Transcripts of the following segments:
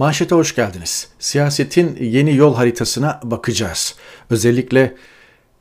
Manşete hoş geldiniz. Siyasetin yeni yol haritasına bakacağız. Özellikle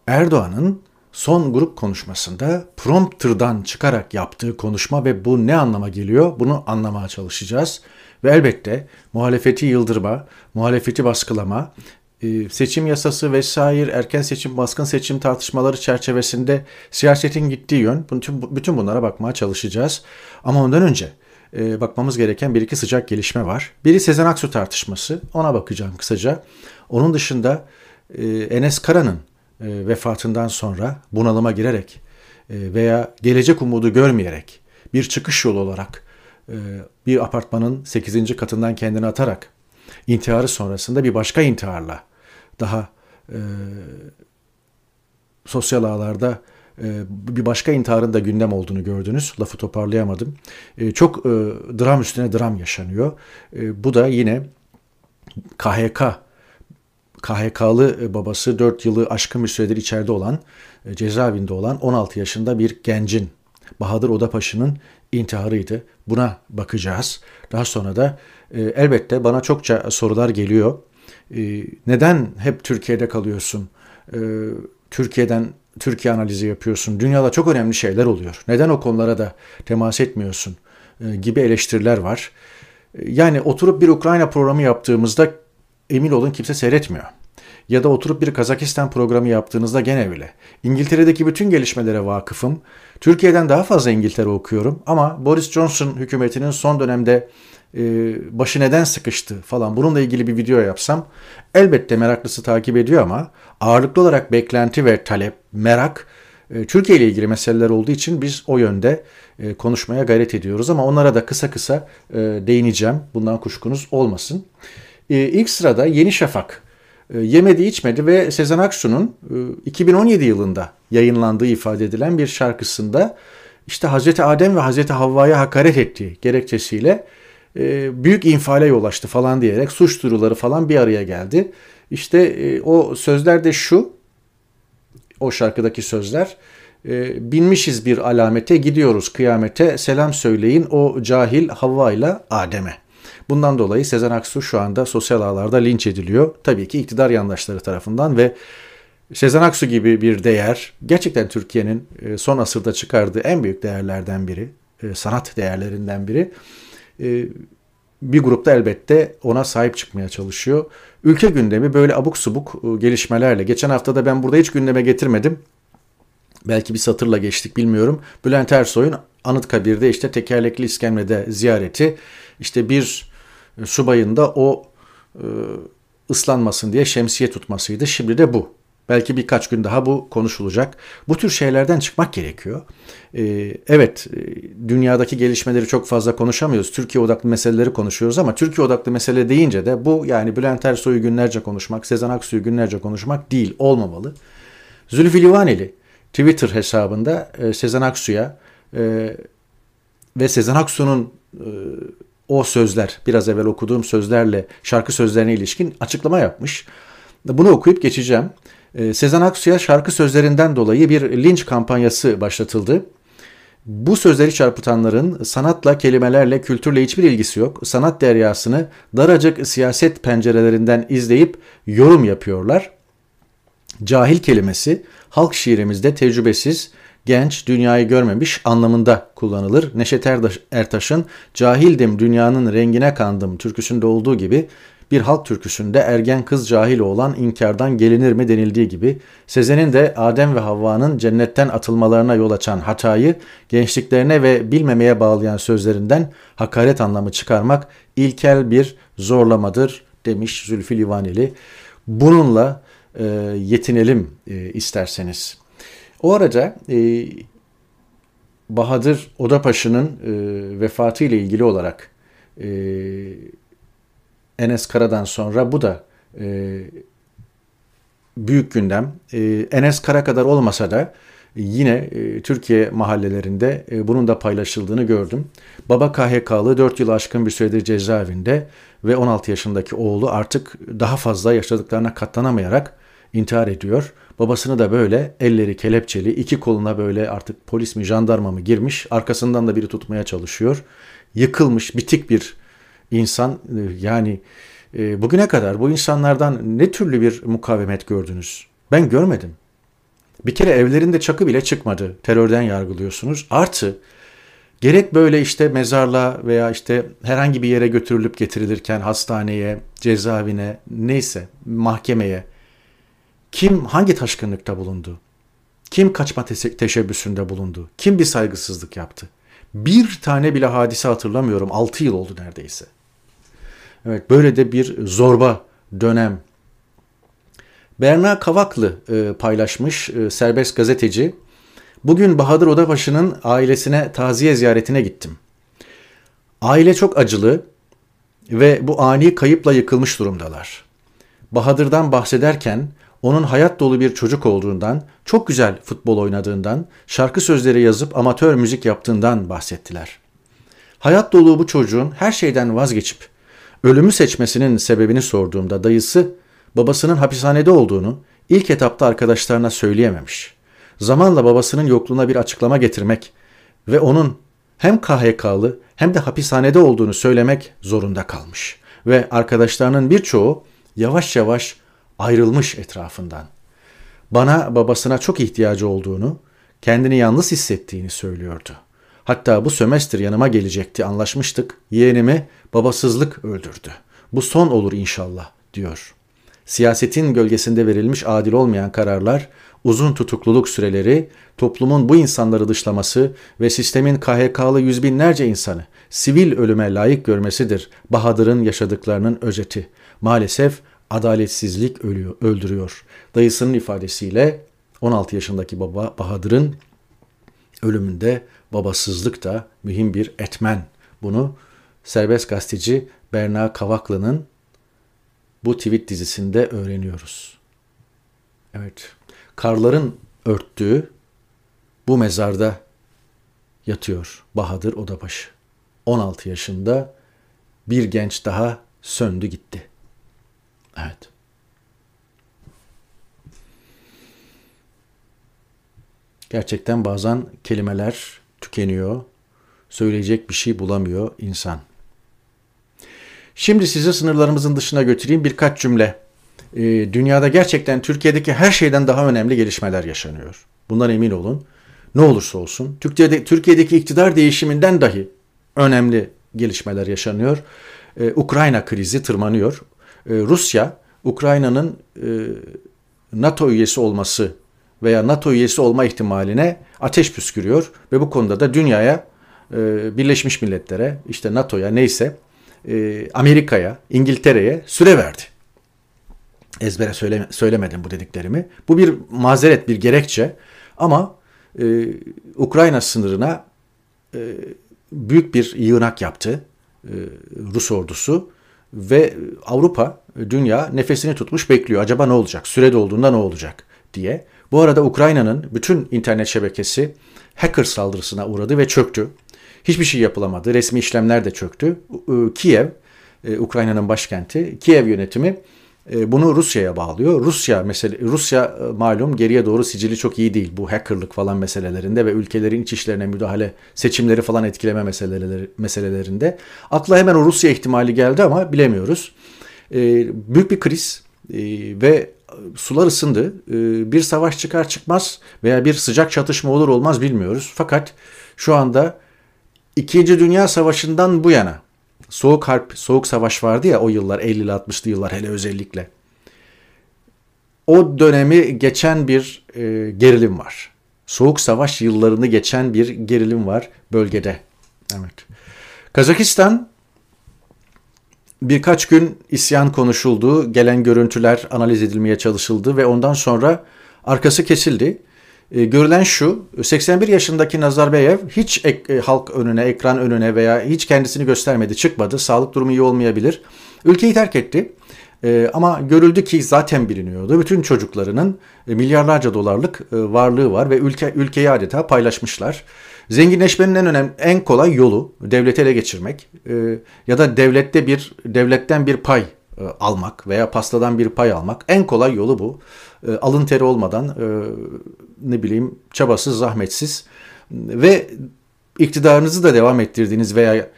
Erdoğan'ın son grup konuşmasında prompterdan çıkarak yaptığı konuşma ve bu ne anlama geliyor bunu anlamaya çalışacağız. Ve elbette muhalefeti yıldırma, muhalefeti baskılama, e, seçim yasası vesaire erken seçim, baskın seçim tartışmaları çerçevesinde siyasetin gittiği yön bütün, bütün bunlara bakmaya çalışacağız. Ama ondan önce e, bakmamız gereken bir iki sıcak gelişme var. Biri Sezen Aksu tartışması. Ona bakacağım kısaca. Onun dışında e, Enes Kara'nın e, vefatından sonra bunalıma girerek e, veya gelecek umudu görmeyerek bir çıkış yolu olarak e, bir apartmanın 8. katından kendini atarak intiharı sonrasında bir başka intiharla daha e, sosyal ağlarda bir başka intiharın da gündem olduğunu gördünüz. Lafı toparlayamadım. E, çok e, dram üstüne dram yaşanıyor. Bu da yine KHK KHK'lı babası 4 yılı aşkın bir süredir içeride olan, cezaevinde olan 16 yaşında bir gencin, Bahadır Odapaşı'nın intiharıydı. Buna bakacağız. Daha sonra da elbette bana çokça sorular geliyor. Neden hep Türkiye'de kalıyorsun? Türkiye'den Türkiye analizi yapıyorsun. Dünyada çok önemli şeyler oluyor. Neden o konulara da temas etmiyorsun? E, gibi eleştiriler var. E, yani oturup bir Ukrayna programı yaptığımızda emin olun kimse seyretmiyor. Ya da oturup bir Kazakistan programı yaptığınızda gene öyle. İngiltere'deki bütün gelişmelere vakıfım. Türkiye'den daha fazla İngiltere okuyorum ama Boris Johnson hükümetinin son dönemde başı neden sıkıştı falan bununla ilgili bir video yapsam elbette meraklısı takip ediyor ama ağırlıklı olarak beklenti ve talep, merak e, Türkiye ile ilgili meseleler olduğu için biz o yönde e, konuşmaya gayret ediyoruz ama onlara da kısa kısa değineceğim. Bundan kuşkunuz olmasın. İlk sırada Yeni Şafak yemedi içmedi ve Sezen Aksu'nun 2017 yılında yayınlandığı ifade edilen bir şarkısında işte Hazreti Adem ve Hazreti Havva'ya hakaret ettiği gerekçesiyle e, büyük infiale yol açtı falan diyerek suç duyuruları falan bir araya geldi. İşte e, o sözler de şu, o şarkıdaki sözler, e, binmişiz bir alamete gidiyoruz kıyamete selam söyleyin o cahil Havva ile Adem'e. Bundan dolayı Sezen Aksu şu anda sosyal ağlarda linç ediliyor. Tabii ki iktidar yandaşları tarafından ve Sezen Aksu gibi bir değer gerçekten Türkiye'nin son asırda çıkardığı en büyük değerlerden biri, sanat değerlerinden biri. Ee, bir grupta elbette ona sahip çıkmaya çalışıyor. Ülke gündemi böyle abuk subuk e, gelişmelerle. Geçen hafta da ben burada hiç gündeme getirmedim. Belki bir satırla geçtik bilmiyorum. Bülent Ersoy'un Anıtkabir'de işte tekerlekli iskemlede ziyareti. işte bir subayın da o e, ıslanmasın diye şemsiye tutmasıydı. Şimdi de bu. Belki birkaç gün daha bu konuşulacak. Bu tür şeylerden çıkmak gerekiyor. Ee, evet, e, dünyadaki gelişmeleri çok fazla konuşamıyoruz. Türkiye odaklı meseleleri konuşuyoruz ama Türkiye odaklı mesele deyince de bu yani Bülent Ersoy'u günlerce konuşmak, Sezen Aksu'yu günlerce konuşmak değil, olmamalı. Zülfü Livaneli Twitter hesabında e, Sezen Aksu'ya e, ve Sezen Aksu'nun o sözler, biraz evvel okuduğum sözlerle şarkı sözlerine ilişkin açıklama yapmış. Bunu okuyup geçeceğim. Ee, Sezen Aksu'ya şarkı sözlerinden dolayı bir linç kampanyası başlatıldı. Bu sözleri çarpıtanların sanatla, kelimelerle, kültürle hiçbir ilgisi yok. Sanat deryasını daracık siyaset pencerelerinden izleyip yorum yapıyorlar. Cahil kelimesi halk şiirimizde tecrübesiz, genç, dünyayı görmemiş anlamında kullanılır. Neşet Ertaş'ın Cahildim dünyanın rengine kandım türküsünde olduğu gibi bir halk türküsünde ergen kız cahil olan inkardan gelinir mi denildiği gibi Sezen'in de Adem ve Havva'nın cennetten atılmalarına yol açan hatayı gençliklerine ve bilmemeye bağlayan sözlerinden hakaret anlamı çıkarmak ilkel bir zorlamadır demiş Zülfü Livaneli. Bununla e, yetinelim e, isterseniz. O arada e, Bahadır Odapaşı'nın e, vefatı ile ilgili olarak e, Enes Kara'dan sonra bu da e, büyük gündem. E, Enes Kara kadar olmasa da yine e, Türkiye mahallelerinde e, bunun da paylaşıldığını gördüm. Baba KHK'lı 4 yıl aşkın bir süredir cezaevinde ve 16 yaşındaki oğlu artık daha fazla yaşadıklarına katlanamayarak intihar ediyor. Babasını da böyle elleri kelepçeli, iki koluna böyle artık polis mi jandarma mı girmiş, arkasından da biri tutmaya çalışıyor. Yıkılmış, bitik bir insan e, yani e, bugüne kadar bu insanlardan ne türlü bir mukavemet gördünüz? Ben görmedim. Bir kere evlerinde çakı bile çıkmadı. Terörden yargılıyorsunuz. Artı gerek böyle işte mezarla veya işte herhangi bir yere götürülüp getirilirken hastaneye, cezaevine, neyse mahkemeye kim hangi taşkınlıkta bulundu? Kim kaçma teşebbüsünde bulundu? Kim bir saygısızlık yaptı? Bir tane bile hadise hatırlamıyorum. 6 yıl oldu neredeyse. Evet böyle de bir zorba dönem. Berna Kavaklı e, paylaşmış e, serbest gazeteci. Bugün Bahadır Odabaşı'nın ailesine taziye ziyaretine gittim. Aile çok acılı ve bu ani kayıpla yıkılmış durumdalar. Bahadır'dan bahsederken onun hayat dolu bir çocuk olduğundan, çok güzel futbol oynadığından, şarkı sözleri yazıp amatör müzik yaptığından bahsettiler. Hayat dolu bu çocuğun her şeyden vazgeçip ölümü seçmesinin sebebini sorduğumda dayısı babasının hapishanede olduğunu ilk etapta arkadaşlarına söyleyememiş. Zamanla babasının yokluğuna bir açıklama getirmek ve onun hem KHK'lı hem de hapishanede olduğunu söylemek zorunda kalmış. Ve arkadaşlarının birçoğu yavaş yavaş ayrılmış etrafından. Bana babasına çok ihtiyacı olduğunu, kendini yalnız hissettiğini söylüyordu. Hatta bu sömestr yanıma gelecekti anlaşmıştık. Yeğenimi babasızlık öldürdü. Bu son olur inşallah diyor. Siyasetin gölgesinde verilmiş adil olmayan kararlar, uzun tutukluluk süreleri, toplumun bu insanları dışlaması ve sistemin KHK'lı yüz binlerce insanı sivil ölüme layık görmesidir Bahadır'ın yaşadıklarının özeti. Maalesef adaletsizlik ölüyor, öldürüyor. Dayısının ifadesiyle 16 yaşındaki baba Bahadır'ın ölümünde babasızlık da mühim bir etmen. Bunu serbest gazeteci Berna Kavaklı'nın bu tweet dizisinde öğreniyoruz. Evet, karların örttüğü bu mezarda yatıyor Bahadır Odabaşı. 16 yaşında bir genç daha söndü gitti. Evet. Gerçekten bazen kelimeler tükeniyor, söyleyecek bir şey bulamıyor insan. Şimdi sizi sınırlarımızın dışına götüreyim birkaç cümle. Ee, dünyada gerçekten Türkiye'deki her şeyden daha önemli gelişmeler yaşanıyor. Bundan emin olun. Ne olursa olsun Türkiye'de, Türkiye'deki iktidar değişiminden dahi önemli gelişmeler yaşanıyor. Ee, Ukrayna krizi tırmanıyor. Ee, Rusya Ukrayna'nın e, NATO üyesi olması veya NATO üyesi olma ihtimaline ateş püskürüyor ve bu konuda da dünyaya e, Birleşmiş Milletler'e işte NATO'ya neyse e, Amerika'ya İngiltere'ye süre verdi. Ezbere söyle, söylemedim bu dediklerimi. Bu bir mazeret bir gerekçe ama Ukrayna sınırına büyük bir yığınak yaptı Rus ordusu ve Avrupa, dünya nefesini tutmuş bekliyor. Acaba ne olacak? Süre dolduğunda ne olacak diye. Bu arada Ukrayna'nın bütün internet şebekesi hacker saldırısına uğradı ve çöktü. Hiçbir şey yapılamadı. Resmi işlemler de çöktü. Kiev, e, Ukrayna'nın başkenti, Kiev yönetimi e, bunu Rusya'ya bağlıyor. Rusya mesele Rusya e, malum geriye doğru sicili çok iyi değil bu hackerlık falan meselelerinde ve ülkelerin iç işlerine müdahale, seçimleri falan etkileme meseleleri, meselelerinde. Akla hemen o Rusya ihtimali geldi ama bilemiyoruz. E, büyük bir kriz ve sular ısındı. Bir savaş çıkar çıkmaz veya bir sıcak çatışma olur olmaz bilmiyoruz. Fakat şu anda İkinci Dünya Savaşı'ndan bu yana Soğuk Harp, Soğuk Savaş vardı ya o yıllar 50'li 60'lı yıllar hele özellikle. O dönemi geçen bir e, gerilim var. Soğuk Savaş yıllarını geçen bir gerilim var bölgede. Evet. Kazakistan birkaç gün isyan konuşuldu, gelen görüntüler analiz edilmeye çalışıldı ve ondan sonra arkası kesildi. E, görülen şu, 81 yaşındaki Nazarbayev hiç ek, e, halk önüne, ekran önüne veya hiç kendisini göstermedi, çıkmadı. Sağlık durumu iyi olmayabilir. Ülkeyi terk etti. E, ama görüldü ki zaten biliniyordu. Bütün çocuklarının e, milyarlarca dolarlık e, varlığı var ve ülke ülkeyi adeta paylaşmışlar. Zenginleşmenin en önemli, en kolay yolu devleti ele geçirmek e, ya da devlette bir devletten bir pay e, almak veya pastadan bir pay almak en kolay yolu bu. E, alın teri olmadan e, ne bileyim çabasız, zahmetsiz ve iktidarınızı da devam ettirdiğiniz veya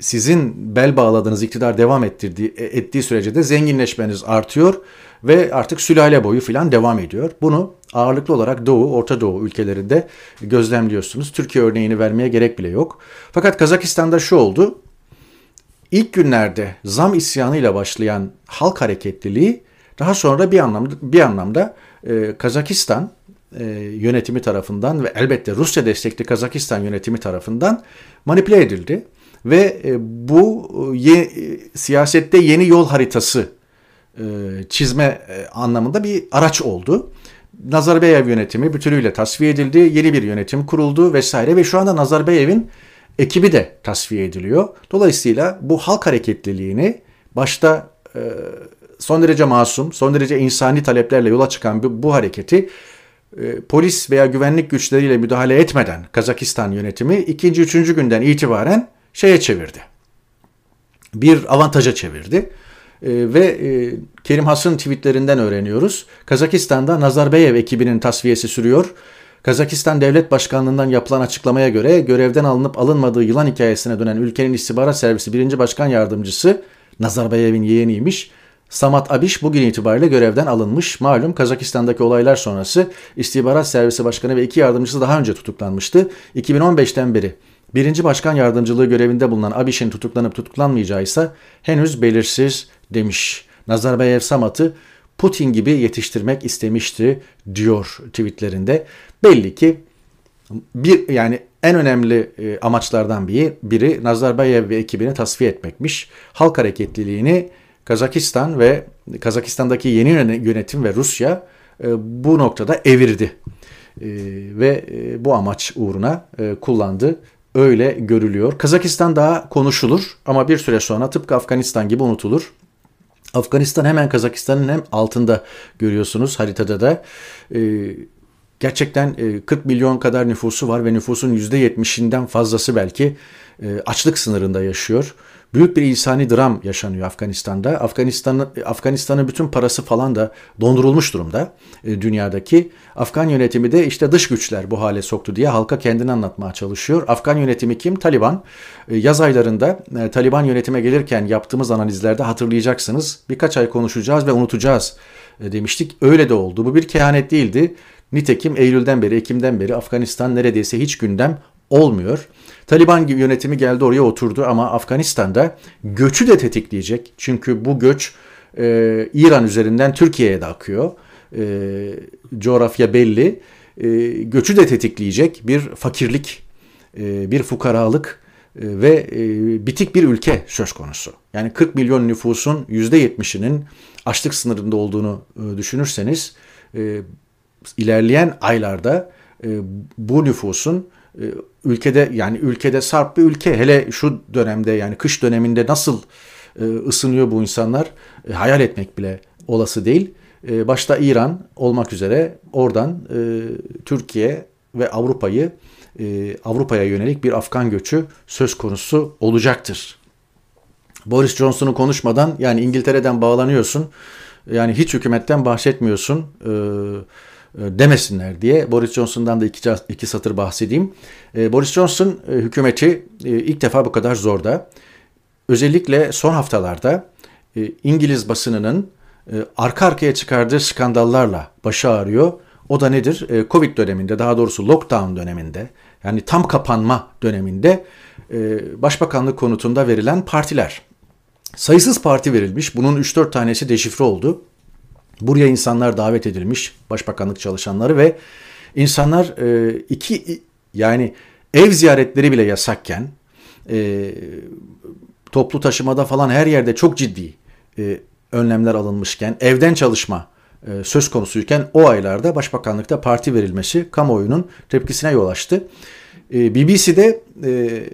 sizin bel bağladığınız iktidar devam ettirdiği e, ettiği sürece de zenginleşmeniz artıyor ve artık sülale boyu falan devam ediyor. Bunu ağırlıklı olarak Doğu, Orta Doğu ülkelerinde gözlemliyorsunuz. Türkiye örneğini vermeye gerek bile yok. Fakat Kazakistan'da şu oldu. İlk günlerde zam isyanıyla başlayan halk hareketliliği daha sonra bir anlamda bir anlamda e, Kazakistan e, yönetimi tarafından ve elbette Rusya destekli Kazakistan yönetimi tarafından manipüle edildi ve e, bu e, ye, siyasette yeni yol haritası e, çizme e, anlamında bir araç oldu. Nazarbayev yönetimi bütünüyle tasfiye edildi, yeni bir yönetim kuruldu vesaire ve şu anda Nazarbayev'in ekibi de tasfiye ediliyor. Dolayısıyla bu halk hareketliliğini başta e, son derece masum, son derece insani taleplerle yola çıkan bu, hareketi e, polis veya güvenlik güçleriyle müdahale etmeden Kazakistan yönetimi ikinci, üçüncü günden itibaren şeye çevirdi. Bir avantaja çevirdi. E, ve e, Kerim Has'ın tweetlerinden öğreniyoruz. Kazakistan'da Nazarbayev ekibinin tasfiyesi sürüyor. Kazakistan Devlet Başkanlığı'ndan yapılan açıklamaya göre görevden alınıp alınmadığı yılan hikayesine dönen ülkenin istihbarat servisi 1. Başkan Yardımcısı Nazarbayev'in yeğeniymiş. Samat Abiş bugün itibariyle görevden alınmış. Malum Kazakistan'daki olaylar sonrası istihbarat servisi başkanı ve iki yardımcısı daha önce tutuklanmıştı. 2015'ten beri birinci başkan yardımcılığı görevinde bulunan Abiş'in tutuklanıp tutuklanmayacağı ise henüz belirsiz demiş. Nazarbayev Samat'ı Putin gibi yetiştirmek istemişti diyor tweetlerinde. Belli ki bir yani en önemli e, amaçlardan biri, biri Nazarbayev ve ekibini tasfiye etmekmiş. Halk hareketliliğini Kazakistan ve Kazakistan'daki yeni yönetim ve Rusya e, bu noktada evirdi. E, ve bu amaç uğruna kullandı. Öyle görülüyor. Kazakistan daha konuşulur ama bir süre sonra tıpkı Afganistan gibi unutulur. Afganistan hemen Kazakistan'ın hem altında görüyorsunuz haritada da. Ee, gerçekten 40 e, milyon kadar nüfusu var ve nüfusun %70'inden fazlası belki e, açlık sınırında yaşıyor. Büyük bir insani dram yaşanıyor Afganistan'da. Afganistan'ın Afganistan'ın bütün parası falan da dondurulmuş durumda e, dünyadaki. Afgan yönetimi de işte dış güçler bu hale soktu diye halka kendini anlatmaya çalışıyor. Afgan yönetimi kim? Taliban. E, yaz aylarında e, Taliban yönetime gelirken yaptığımız analizlerde hatırlayacaksınız. Birkaç ay konuşacağız ve unutacağız e, demiştik. Öyle de oldu. Bu bir kehanet değildi. Nitekim Eylül'den beri, Ekim'den beri Afganistan neredeyse hiç gündem olmuyor. Taliban gibi yönetimi geldi oraya oturdu ama Afganistan'da göçü de tetikleyecek. Çünkü bu göç e, İran üzerinden Türkiye'ye de akıyor. E, coğrafya belli. E, göçü de tetikleyecek bir fakirlik, e, bir fukaralık e, ve e, bitik bir ülke söz konusu. Yani 40 milyon nüfusun %70'inin açlık sınırında olduğunu e, düşünürseniz e, ilerleyen aylarda e, bu nüfusun ülkede yani ülkede sarp bir ülke hele şu dönemde yani kış döneminde nasıl e, ısınıyor bu insanlar e, hayal etmek bile olası değil. Başta İran olmak üzere oradan Türkiye ve Avrupa'yı Avrupa'ya yönelik bir Afgan göçü söz konusu olacaktır. Boris Johnson'u konuşmadan yani İngiltere'den bağlanıyorsun. Yani hiç hükümetten bahsetmiyorsun. Ee, e, demesinler diye Boris Johnson'dan da iki, iki satır bahsedeyim. E, Boris Johnson e, hükümeti ilk defa bu kadar zorda. Özellikle son haftalarda İngiliz basınının arka arkaya çıkardığı skandallarla başı ağrıyor. O da nedir? Covid döneminde daha doğrusu lockdown döneminde yani tam kapanma döneminde başbakanlık konutunda verilen partiler. Sayısız parti verilmiş. Bunun 3-4 tanesi deşifre oldu. Buraya insanlar davet edilmiş, başbakanlık çalışanları ve insanlar e, iki yani ev ziyaretleri bile yasakken e, toplu taşımada falan her yerde çok ciddi e, önlemler alınmışken evden çalışma e, söz konusuyken o aylarda başbakanlıkta parti verilmesi kamuoyunun tepkisine yol açtı. E, BBC'de e,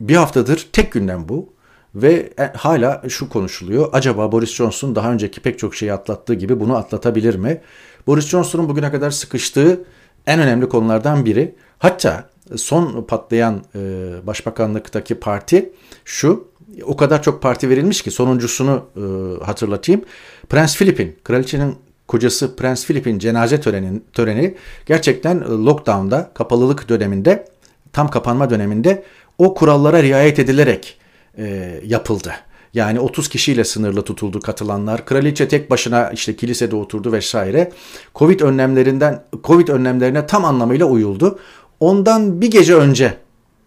bir haftadır tek gündem bu. Ve e, hala şu konuşuluyor. Acaba Boris Johnson daha önceki pek çok şeyi atlattığı gibi bunu atlatabilir mi? Boris Johnson'un bugüne kadar sıkıştığı en önemli konulardan biri. Hatta son patlayan e, başbakanlıktaki parti şu. O kadar çok parti verilmiş ki sonuncusunu e, hatırlatayım. Prens Philip'in, kraliçenin kocası Prens Philip'in cenaze töreni, töreni gerçekten lockdown'da, kapalılık döneminde, tam kapanma döneminde o kurallara riayet edilerek e, yapıldı. Yani 30 kişiyle sınırlı tutuldu katılanlar. Kraliçe tek başına işte kilisede oturdu vesaire. Covid önlemlerinden Covid önlemlerine tam anlamıyla uyuldu. Ondan bir gece önce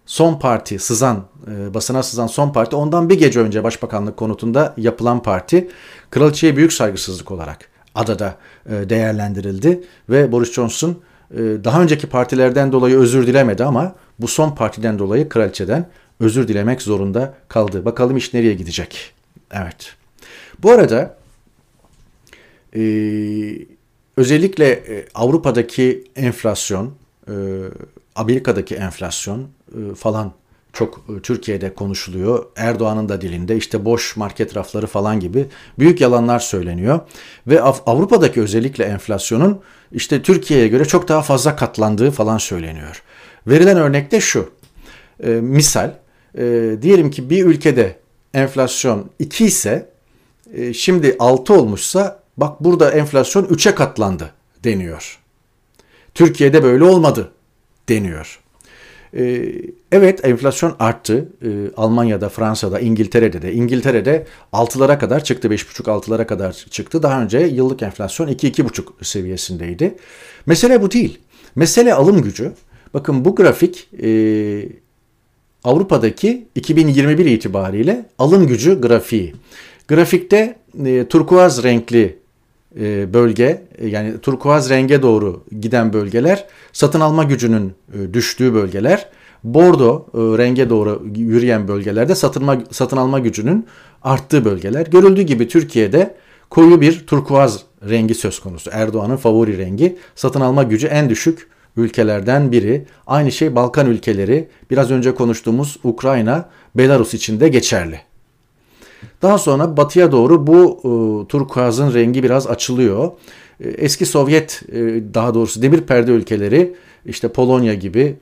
son parti sızan e, basına sızan son parti ondan bir gece önce başbakanlık konutunda yapılan parti kraliçeye büyük saygısızlık olarak adada e, değerlendirildi ve Boris Johnson e, daha önceki partilerden dolayı özür dilemedi ama bu son partiden dolayı kraliçeden özür dilemek zorunda kaldı. Bakalım iş nereye gidecek? Evet. Bu arada e, özellikle e, Avrupa'daki enflasyon, e, Amerika'daki enflasyon e, falan çok e, Türkiye'de konuşuluyor. Erdoğan'ın da dilinde işte boş market rafları falan gibi büyük yalanlar söyleniyor. Ve Avrupa'daki özellikle enflasyonun işte Türkiye'ye göre çok daha fazla katlandığı falan söyleniyor. Verilen örnek de şu. E, misal e, diyelim ki bir ülkede enflasyon 2 ise e, şimdi 6 olmuşsa bak burada enflasyon 3'e katlandı deniyor. Türkiye'de böyle olmadı deniyor. E, evet enflasyon arttı. E, Almanya'da, Fransa'da, İngiltere'de de. İngiltere'de 6'lara kadar çıktı. 5,5-6'lara kadar çıktı. Daha önce yıllık enflasyon 2-2,5 seviyesindeydi. Mesele bu değil. Mesele alım gücü. Bakın bu grafik e, Avrupa'daki 2021 itibariyle alım gücü grafiği. Grafikte e, turkuaz renkli e, bölge e, yani turkuaz renge doğru giden bölgeler satın alma gücünün e, düştüğü bölgeler. Bordo e, renge doğru yürüyen bölgelerde satın, satın alma gücünün arttığı bölgeler. Görüldüğü gibi Türkiye'de koyu bir turkuaz rengi söz konusu. Erdoğan'ın favori rengi. Satın alma gücü en düşük ülkelerden biri. Aynı şey Balkan ülkeleri, biraz önce konuştuğumuz Ukrayna, Belarus için de geçerli. Daha sonra batıya doğru bu e, turkuazın rengi biraz açılıyor. E, eski Sovyet e, daha doğrusu demir perde ülkeleri işte Polonya gibi,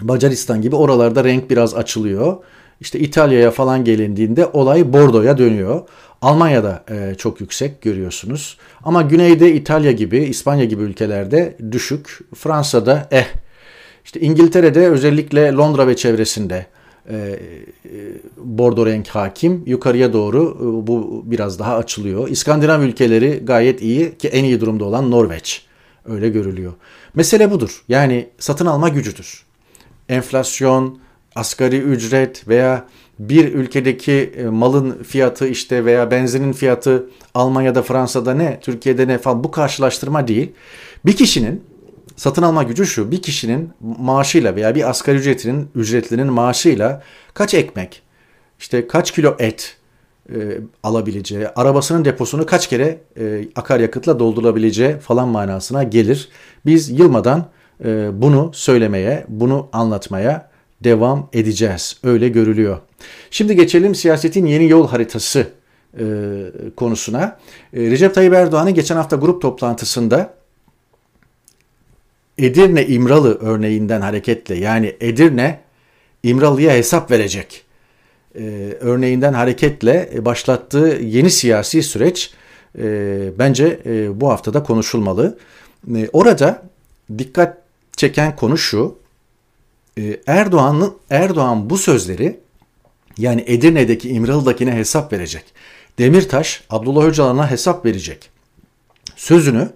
Macaristan gibi oralarda renk biraz açılıyor. İşte İtalya'ya falan gelindiğinde olay Bordo'ya dönüyor. Almanya'da e, çok yüksek görüyorsunuz. Ama güneyde İtalya gibi, İspanya gibi ülkelerde düşük. Fransa'da eh. İşte İngiltere'de özellikle Londra ve çevresinde e, e, bordo renk hakim. Yukarıya doğru e, bu biraz daha açılıyor. İskandinav ülkeleri gayet iyi ki en iyi durumda olan Norveç. Öyle görülüyor. Mesele budur. Yani satın alma gücüdür. Enflasyon, asgari ücret veya bir ülkedeki e, malın fiyatı işte veya benzinin fiyatı Almanya'da, Fransa'da ne, Türkiye'de ne falan bu karşılaştırma değil. Bir kişinin satın alma gücü şu. Bir kişinin maaşıyla veya bir asgari ücretinin ücretlinin maaşıyla kaç ekmek, işte kaç kilo et e, alabileceği, arabasının deposunu kaç kere e, akaryakıtla doldurabileceği falan manasına gelir. Biz yılmadan e, bunu söylemeye, bunu anlatmaya devam edeceğiz. Öyle görülüyor. Şimdi geçelim siyasetin yeni yol haritası e, konusuna. E, Recep Tayyip Erdoğan'ın geçen hafta grup toplantısında Edirne İmralı örneğinden hareketle yani Edirne İmralı'ya hesap verecek e, örneğinden hareketle başlattığı yeni siyasi süreç e, bence e, bu haftada konuşulmalı. E, orada dikkat çeken konu şu. E, Erdoğan'ın Erdoğan bu sözleri yani Edirne'deki İmralı'dakine hesap verecek. Demirtaş Abdullah Öcalan'a hesap verecek. Sözünü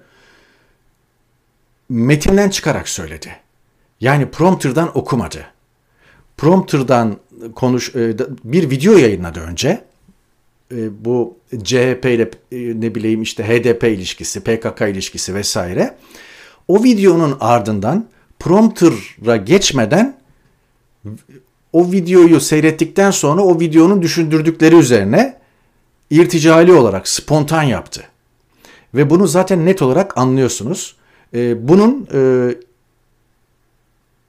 metinden çıkarak söyledi. Yani prompterdan okumadı. Prompterdan konuş e, bir video yayınladı önce. E, bu CHP ile e, ne bileyim işte HDP ilişkisi, PKK ilişkisi vesaire. O videonun ardından prompter'a geçmeden o videoyu seyrettikten sonra o videonun düşündürdükleri üzerine irticali olarak spontan yaptı. Ve bunu zaten net olarak anlıyorsunuz. E, bunun e,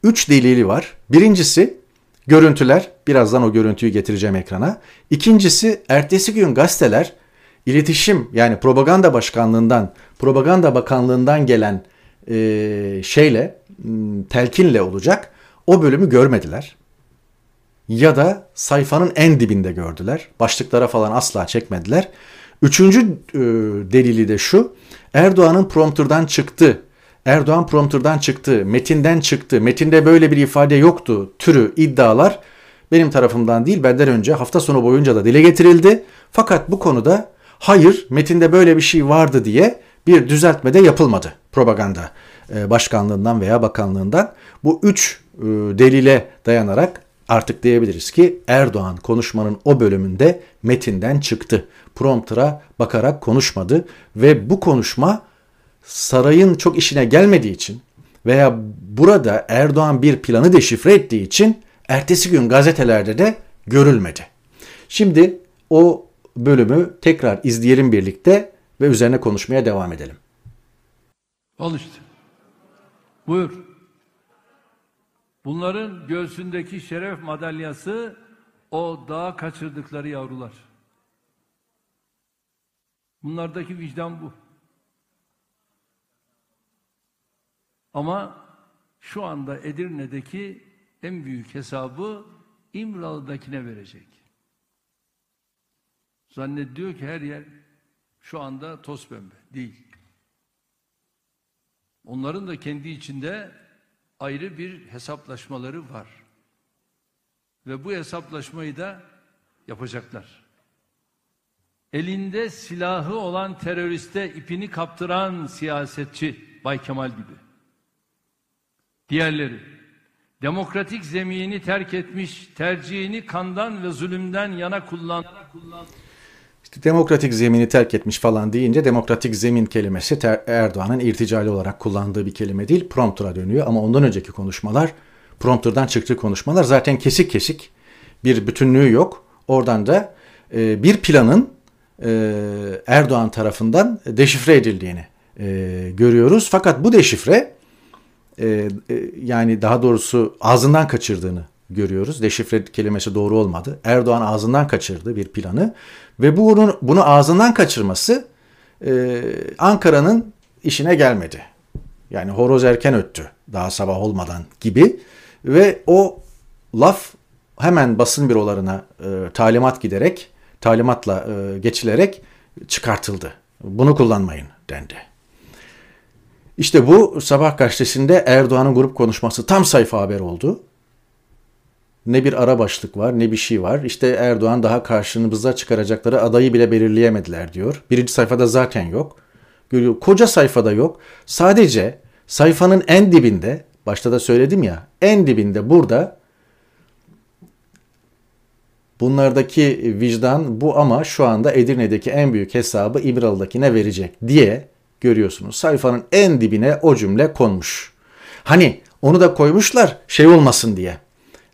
üç delili var. Birincisi görüntüler. Birazdan o görüntüyü getireceğim ekrana. İkincisi ertesi gün gazeteler iletişim yani propaganda başkanlığından, propaganda bakanlığından gelen e, şeyle, telkinle olacak. O bölümü görmediler. Ya da sayfanın en dibinde gördüler. Başlıklara falan asla çekmediler. Üçüncü e, delili de şu. Erdoğan'ın prompterdan çıktı Erdoğan prompterdan çıktı, metinden çıktı, metinde böyle bir ifade yoktu türü iddialar benim tarafımdan değil benden önce hafta sonu boyunca da dile getirildi. Fakat bu konuda hayır metinde böyle bir şey vardı diye bir düzeltme de yapılmadı propaganda başkanlığından veya bakanlığından. Bu üç e, delile dayanarak artık diyebiliriz ki Erdoğan konuşmanın o bölümünde metinden çıktı. Prompter'a bakarak konuşmadı ve bu konuşma sarayın çok işine gelmediği için veya burada Erdoğan bir planı deşifre ettiği için ertesi gün gazetelerde de görülmedi. Şimdi o bölümü tekrar izleyelim birlikte ve üzerine konuşmaya devam edelim. Al işte. Buyur. Bunların göğsündeki şeref madalyası o dağa kaçırdıkları yavrular. Bunlardaki vicdan bu. Ama şu anda Edirne'deki en büyük hesabı İmralı'dakine verecek. Zannediyor ki her yer şu anda toz pembe. Değil. Onların da kendi içinde ayrı bir hesaplaşmaları var. Ve bu hesaplaşmayı da yapacaklar. Elinde silahı olan teröriste ipini kaptıran siyasetçi Bay Kemal gibi. Diğerleri demokratik zemini terk etmiş, tercihini kandan ve zulümden yana kullan. İşte demokratik zemini terk etmiş falan deyince demokratik zemin kelimesi Erdoğan'ın irticali olarak kullandığı bir kelime değil, prompter'a dönüyor. Ama ondan önceki konuşmalar, prompter'dan çıktığı konuşmalar zaten kesik kesik bir bütünlüğü yok. Oradan da e, bir planın e, Erdoğan tarafından deşifre edildiğini e, görüyoruz. Fakat bu deşifre e, e, yani daha doğrusu ağzından kaçırdığını görüyoruz. Deşifre kelimesi doğru olmadı. Erdoğan ağzından kaçırdı bir planı ve bunun bunu ağzından kaçırması e, Ankara'nın işine gelmedi. Yani horoz erken öttü daha sabah olmadan gibi ve o laf hemen basın bürolarına e, talimat giderek talimatla e, geçilerek çıkartıldı. Bunu kullanmayın dendi. İşte bu sabah gazetesinde Erdoğan'ın grup konuşması tam sayfa haber oldu. Ne bir ara başlık var ne bir şey var. İşte Erdoğan daha karşınıza çıkaracakları adayı bile belirleyemediler diyor. Birinci sayfada zaten yok. Görüyor. Koca sayfada yok. Sadece sayfanın en dibinde başta da söyledim ya en dibinde burada bunlardaki vicdan bu ama şu anda Edirne'deki en büyük hesabı İmralı'dakine verecek diye görüyorsunuz. Sayfanın en dibine o cümle konmuş. Hani onu da koymuşlar şey olmasın diye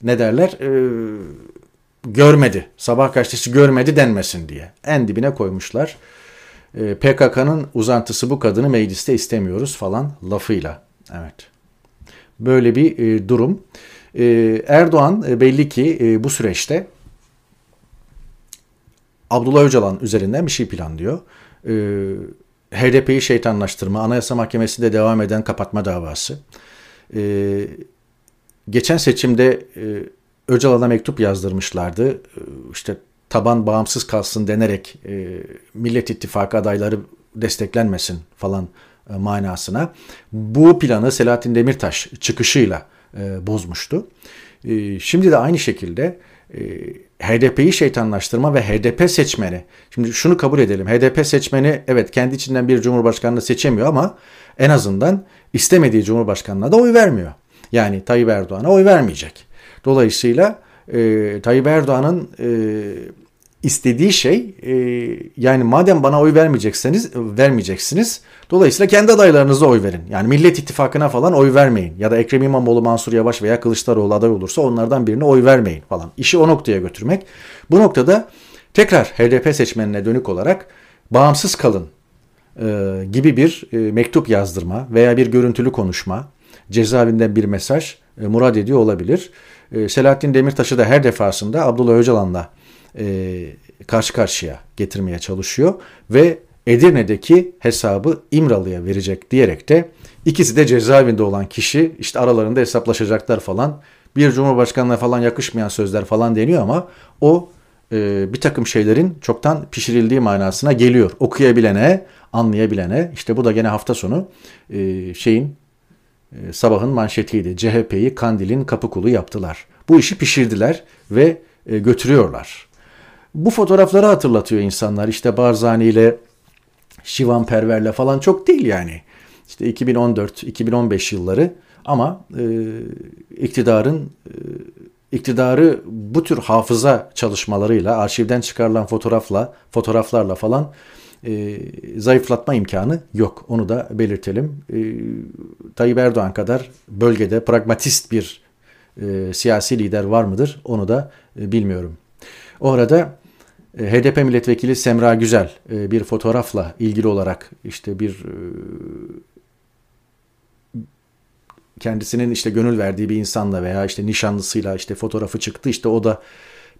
ne derler e, görmedi. Sabah gazetesi görmedi denmesin diye. En dibine koymuşlar. E, PKK'nın uzantısı bu kadını mecliste istemiyoruz falan lafıyla. Evet. Böyle bir e, durum. E, Erdoğan e, belli ki e, bu süreçte Abdullah Öcalan üzerinden bir şey planlıyor. E, HDP'yi şeytanlaştırma, Anayasa Mahkemesi'nde devam eden kapatma davası. E, geçen seçimde e, Öcalan'a mektup yazdırmışlardı. E, işte taban bağımsız kalsın denerek e, Millet İttifakı adayları desteklenmesin falan e, manasına. Bu planı Selahattin Demirtaş çıkışıyla e, bozmuştu. E, şimdi de aynı şekilde e, HDP'yi şeytanlaştırma ve HDP seçmeni. Şimdi şunu kabul edelim. HDP seçmeni evet kendi içinden bir cumhurbaşkanını seçemiyor ama en azından istemediği cumhurbaşkanına da oy vermiyor. Yani Tayyip Erdoğan'a oy vermeyecek. Dolayısıyla e, Tayyip Erdoğan'ın e, istediği şey e, yani madem bana oy vermeyeceksiniz vermeyeceksiniz dolayısıyla kendi adaylarınıza oy verin. Yani Millet İttifakı'na falan oy vermeyin ya da Ekrem İmamoğlu, Mansur Yavaş veya Kılıçdaroğlu aday olursa onlardan birine oy vermeyin falan. İşi o noktaya götürmek. Bu noktada tekrar HDP seçmenine dönük olarak bağımsız kalın e, gibi bir e, mektup yazdırma veya bir görüntülü konuşma cezaevinden bir mesaj e, murad ediyor olabilir. E, Selahattin Demirtaş'ı da her defasında Abdullah Öcalan'la e, karşı karşıya getirmeye çalışıyor ve Edirne'deki hesabı İmralı'ya verecek diyerek de ikisi de cezaevinde olan kişi işte aralarında hesaplaşacaklar falan bir cumhurbaşkanına falan yakışmayan sözler falan deniyor ama o e, bir takım şeylerin çoktan pişirildiği manasına geliyor. Okuyabilene, anlayabilene işte bu da gene hafta sonu e, şeyin e, sabahın manşetiydi. CHP'yi Kandil'in kapı kulu yaptılar. Bu işi pişirdiler ve e, götürüyorlar. Bu fotoğrafları hatırlatıyor insanlar. İşte Barzani ile Şivan Perver'le falan çok değil yani. İşte 2014-2015 yılları ama e, iktidarın e, iktidarı bu tür hafıza çalışmalarıyla, arşivden çıkarılan fotoğrafla, fotoğraflarla falan e, zayıflatma imkanı yok. Onu da belirtelim. E, Tayyip Erdoğan kadar bölgede pragmatist bir e, siyasi lider var mıdır? Onu da e, bilmiyorum. O arada e, HDP milletvekili Semra Güzel e, bir fotoğrafla ilgili olarak işte bir e, kendisinin işte gönül verdiği bir insanla veya işte nişanlısıyla işte fotoğrafı çıktı işte o da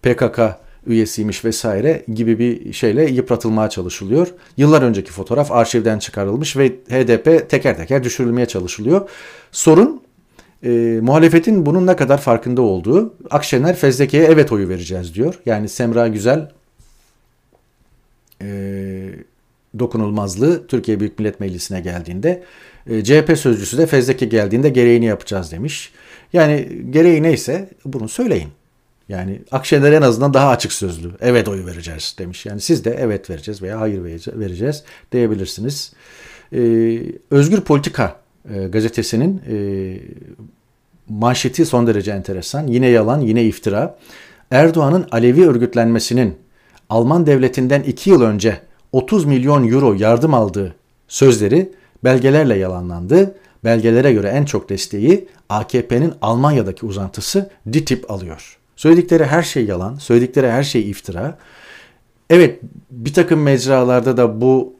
PKK üyesiymiş vesaire gibi bir şeyle yıpratılmaya çalışılıyor. Yıllar önceki fotoğraf arşivden çıkarılmış ve HDP teker teker düşürülmeye çalışılıyor. Sorun e, muhalefetin bunun ne kadar farkında olduğu. Akşener fezleke'ye evet oyu vereceğiz diyor. Yani Semra Güzel e, dokunulmazlığı Türkiye Büyük Millet Meclisi'ne geldiğinde e, CHP sözcüsü de fezleke geldiğinde gereğini yapacağız demiş. Yani gereği neyse bunu söyleyin. Yani Akşener en azından daha açık sözlü. Evet oyu vereceğiz demiş. Yani siz de evet vereceğiz veya hayır vereceğiz diyebilirsiniz. Ee, Özgür Politika e, gazetesinin e, manşeti son derece enteresan. Yine yalan, yine iftira. Erdoğan'ın Alevi örgütlenmesinin Alman devletinden 2 yıl önce 30 milyon euro yardım aldığı sözleri belgelerle yalanlandı. Belgelere göre en çok desteği AKP'nin Almanya'daki uzantısı DİTİB alıyor. Söyledikleri her şey yalan, söyledikleri her şey iftira. Evet bir takım mecralarda da bu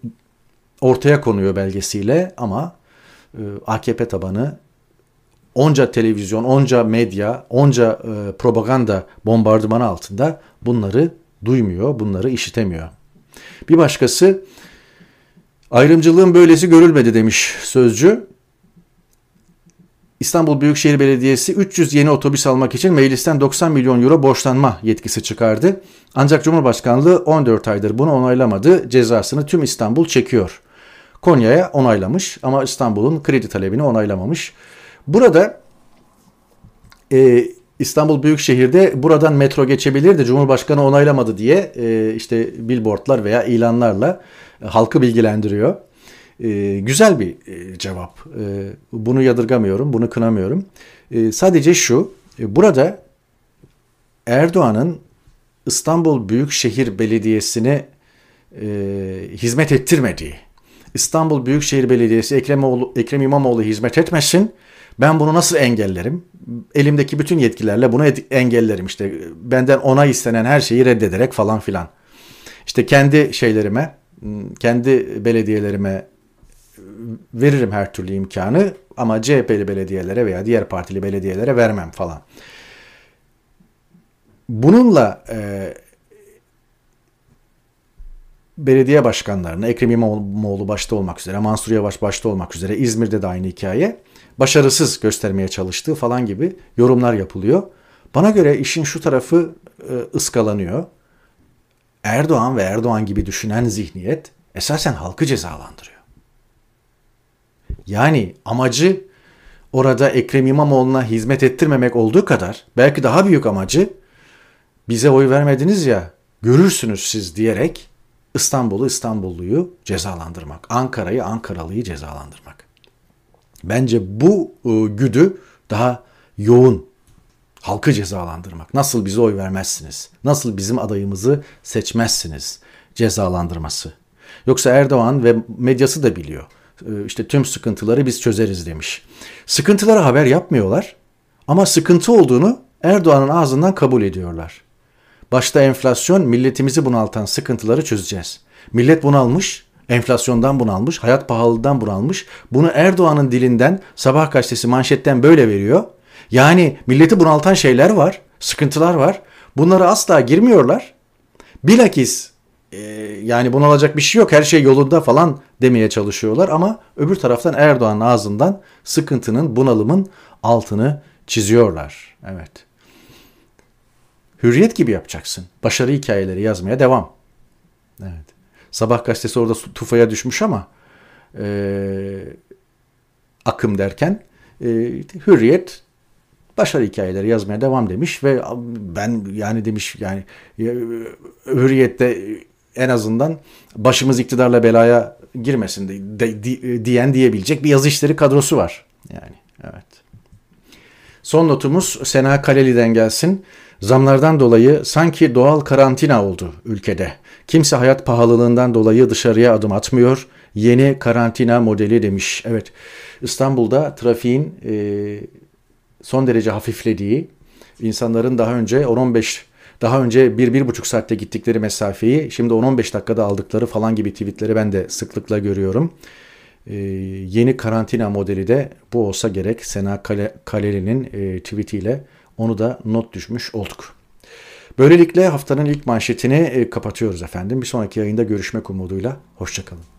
ortaya konuyor belgesiyle ama e, AKP tabanı onca televizyon, onca medya, onca e, propaganda bombardımanı altında bunları duymuyor, bunları işitemiyor. Bir başkası ayrımcılığın böylesi görülmedi demiş sözcü. İstanbul Büyükşehir Belediyesi 300 yeni otobüs almak için meclisten 90 milyon euro borçlanma yetkisi çıkardı. Ancak Cumhurbaşkanlığı 14 aydır bunu onaylamadı. Cezasını tüm İstanbul çekiyor. Konya'ya onaylamış ama İstanbul'un kredi talebini onaylamamış. Burada e, İstanbul Büyükşehir'de buradan metro geçebilirdi. Cumhurbaşkanı onaylamadı diye e, işte billboardlar veya ilanlarla e, halkı bilgilendiriyor. E, güzel bir e, cevap. E, bunu yadırgamıyorum, bunu kınamıyorum. E, sadece şu, e, burada Erdoğan'ın İstanbul Büyükşehir Belediyesi'ne e, hizmet ettirmediği, İstanbul Büyükşehir Belediyesi Ekrem, Oğlu, Ekrem İmamoğlu hizmet etmesin, ben bunu nasıl engellerim? Elimdeki bütün yetkilerle bunu engellerim. İşte benden onay istenen her şeyi reddederek falan filan. İşte kendi şeylerime, kendi belediyelerime veririm her türlü imkanı ama CHP'li belediyelere veya diğer partili belediyelere vermem falan. Bununla e, belediye başkanlarına Ekrem İmamoğlu başta olmak üzere, Mansur Yavaş başta olmak üzere İzmir'de de aynı hikaye başarısız göstermeye çalıştığı falan gibi yorumlar yapılıyor. Bana göre işin şu tarafı e, ıskalanıyor. Erdoğan ve Erdoğan gibi düşünen zihniyet esasen halkı cezalandırıyor. Yani amacı orada Ekrem İmamoğlu'na hizmet ettirmemek olduğu kadar belki daha büyük amacı bize oy vermediniz ya görürsünüz siz diyerek İstanbul'u İstanbulluyu cezalandırmak, Ankara'yı Ankaralıyı cezalandırmak. Bence bu e, güdü daha yoğun halkı cezalandırmak. Nasıl bize oy vermezsiniz? Nasıl bizim adayımızı seçmezsiniz? Cezalandırması. Yoksa Erdoğan ve medyası da biliyor. E, işte tüm sıkıntıları biz çözeriz demiş. Sıkıntılara haber yapmıyorlar ama sıkıntı olduğunu Erdoğan'ın ağzından kabul ediyorlar. Başta enflasyon milletimizi bunaltan sıkıntıları çözeceğiz. Millet bunalmış, enflasyondan bunalmış, hayat pahalılığından bunalmış. Bunu Erdoğan'ın dilinden Sabah gazetesi manşetten böyle veriyor. Yani milleti bunaltan şeyler var, sıkıntılar var. Bunları asla girmiyorlar. Bilakis e, yani bunalacak bir şey yok her şey yolunda falan demeye çalışıyorlar ama öbür taraftan Erdoğan'ın ağzından sıkıntının, bunalımın altını çiziyorlar. Evet. Hürriyet gibi yapacaksın. Başarı hikayeleri yazmaya devam. Evet. Sabah gazetesi orada tufaya düşmüş ama e, akım derken E, Hürriyet başarı hikayeleri yazmaya devam demiş ve ben yani demiş yani e, Hürriyet'te en azından başımız iktidarla belaya girmesin de, de, de, diyen diyebilecek bir yazı işleri kadrosu var. Yani evet. Son notumuz Sena Kaleli'den gelsin. Zamlardan dolayı sanki doğal karantina oldu ülkede. Kimse hayat pahalılığından dolayı dışarıya adım atmıyor. Yeni karantina modeli demiş. Evet İstanbul'da trafiğin e, son derece hafiflediği, insanların daha önce 10-15 daha önce 1-1,5 saatte gittikleri mesafeyi şimdi 10-15 dakikada aldıkları falan gibi tweetleri ben de sıklıkla görüyorum. Ee, yeni karantina modeli de bu olsa gerek Sena Kale, Kaleli'nin e, tweetiyle onu da not düşmüş olduk. Böylelikle haftanın ilk manşetini e, kapatıyoruz efendim. Bir sonraki yayında görüşmek umuduyla. Hoşçakalın.